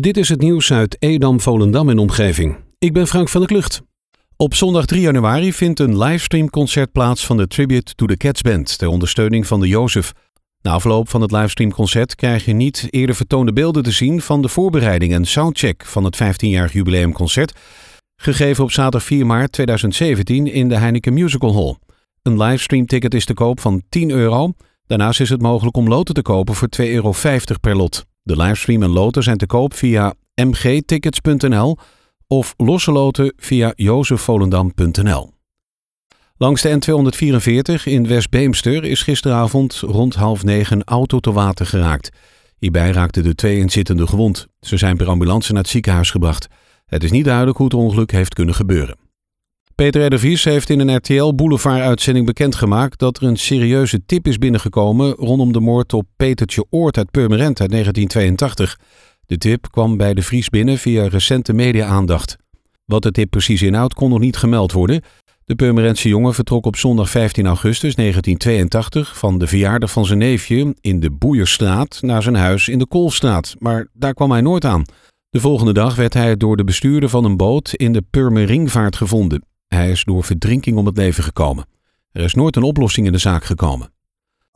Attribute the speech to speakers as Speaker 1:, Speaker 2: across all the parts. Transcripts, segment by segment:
Speaker 1: Dit is het nieuws uit Edam, Volendam en omgeving. Ik ben Frank van der Klucht. Op zondag 3 januari vindt een livestreamconcert plaats van de Tribute to the Cats Band ter ondersteuning van de Jozef. Na afloop van het livestreamconcert krijg je niet eerder vertoonde beelden te zien van de voorbereiding en soundcheck van het 15-jarig jubileumconcert, gegeven op zaterdag 4 maart 2017 in de Heineken Musical Hall. Een livestreamticket is te koop van 10 euro. Daarnaast is het mogelijk om loten te kopen voor 2,50 euro per lot. De livestream en loten zijn te koop via mgtickets.nl of losse loten via jozefvolendam.nl. Langs de N244 in West-Beemster is gisteravond rond half negen auto te water geraakt. Hierbij raakten de twee inzittenden gewond. Ze zijn per ambulance naar het ziekenhuis gebracht. Het is niet duidelijk hoe het ongeluk heeft kunnen gebeuren. Peter R. heeft in een RTL Boulevard-uitzending bekendgemaakt dat er een serieuze tip is binnengekomen rondom de moord op Petertje Oort uit Purmerend uit 1982. De tip kwam bij de Vries binnen via recente media-aandacht. Wat de tip precies inhoudt kon nog niet gemeld worden. De Purmerendse jongen vertrok op zondag 15 augustus 1982 van de verjaardag van zijn neefje in de Boeierstraat naar zijn huis in de Kolfstraat, maar daar kwam hij nooit aan. De volgende dag werd hij door de bestuurder van een boot in de Purmeringvaart gevonden. Hij is door verdrinking om het leven gekomen. Er is nooit een oplossing in de zaak gekomen.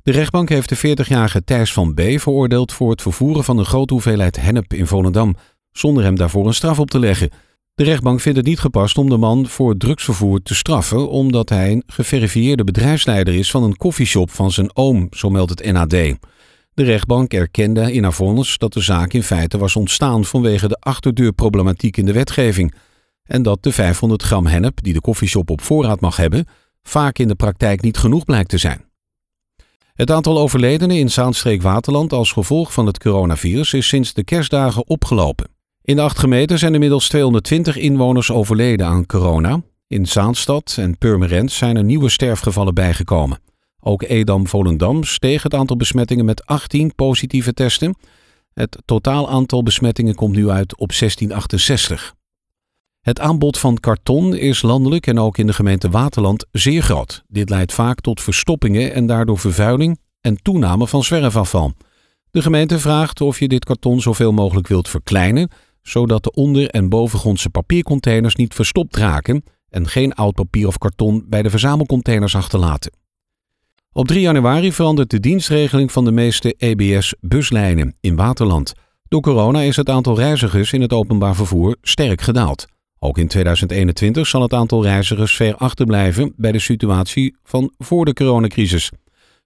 Speaker 1: De rechtbank heeft de 40-jarige Thijs van B. veroordeeld voor het vervoeren van een grote hoeveelheid hennep in Volendam, zonder hem daarvoor een straf op te leggen. De rechtbank vindt het niet gepast om de man voor drugsvervoer te straffen, omdat hij een geverifieerde bedrijfsleider is van een koffieshop van zijn oom, zo meldt het NAD. De rechtbank erkende in haar vonnis dat de zaak in feite was ontstaan vanwege de achterdeurproblematiek in de wetgeving en dat de 500 gram hennep die de koffieshop op voorraad mag hebben, vaak in de praktijk niet genoeg blijkt te zijn. Het aantal overledenen in Zaanstreek-Waterland als gevolg van het coronavirus is sinds de kerstdagen opgelopen. In de acht gemeenten zijn inmiddels 220 inwoners overleden aan corona. In Zaanstad en Purmerend zijn er nieuwe sterfgevallen bijgekomen. Ook Edam-Volendam steeg het aantal besmettingen met 18 positieve testen. Het totaal aantal besmettingen komt nu uit op 1668. Het aanbod van karton is landelijk en ook in de gemeente Waterland zeer groot. Dit leidt vaak tot verstoppingen en daardoor vervuiling en toename van zwerfafval. De gemeente vraagt of je dit karton zoveel mogelijk wilt verkleinen, zodat de onder- en bovengrondse papiercontainers niet verstopt raken en geen oud papier of karton bij de verzamelcontainers achterlaten. Op 3 januari verandert de dienstregeling van de meeste EBS-buslijnen in Waterland. Door corona is het aantal reizigers in het openbaar vervoer sterk gedaald. Ook in 2021 zal het aantal reizigers ver achterblijven bij de situatie van voor de coronacrisis.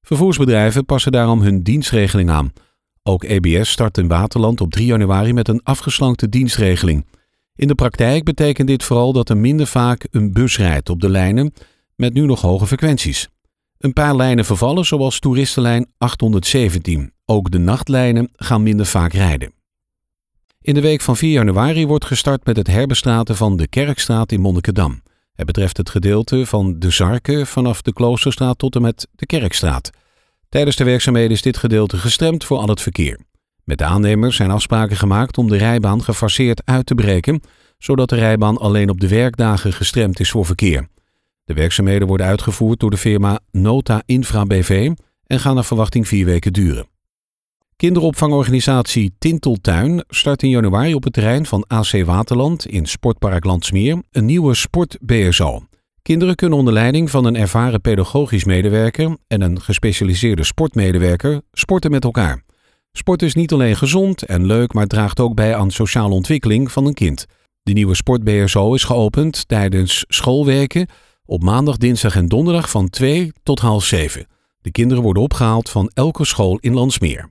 Speaker 1: Vervoersbedrijven passen daarom hun dienstregeling aan. Ook EBS start in Waterland op 3 januari met een afgeslankte dienstregeling. In de praktijk betekent dit vooral dat er minder vaak een bus rijdt op de lijnen met nu nog hoge frequenties. Een paar lijnen vervallen, zoals toeristenlijn 817. Ook de nachtlijnen gaan minder vaak rijden. In de week van 4 januari wordt gestart met het herbestraten van de Kerkstraat in Monnikendam. Het betreft het gedeelte van de Zarken vanaf de Kloosterstraat tot en met de Kerkstraat. Tijdens de werkzaamheden is dit gedeelte gestremd voor al het verkeer. Met de aannemers zijn afspraken gemaakt om de rijbaan gefaseerd uit te breken, zodat de rijbaan alleen op de werkdagen gestremd is voor verkeer. De werkzaamheden worden uitgevoerd door de firma Nota Infra BV en gaan naar verwachting vier weken duren. Kinderopvangorganisatie Tinteltuin start in januari op het terrein van AC Waterland in Sportpark Landsmeer een nieuwe sport-BSO. Kinderen kunnen onder leiding van een ervaren pedagogisch medewerker en een gespecialiseerde sportmedewerker sporten met elkaar. Sport is niet alleen gezond en leuk, maar draagt ook bij aan sociale ontwikkeling van een kind. De nieuwe sport-BSO is geopend tijdens schoolwerken op maandag, dinsdag en donderdag van 2 tot half 7. De kinderen worden opgehaald van elke school in Landsmeer.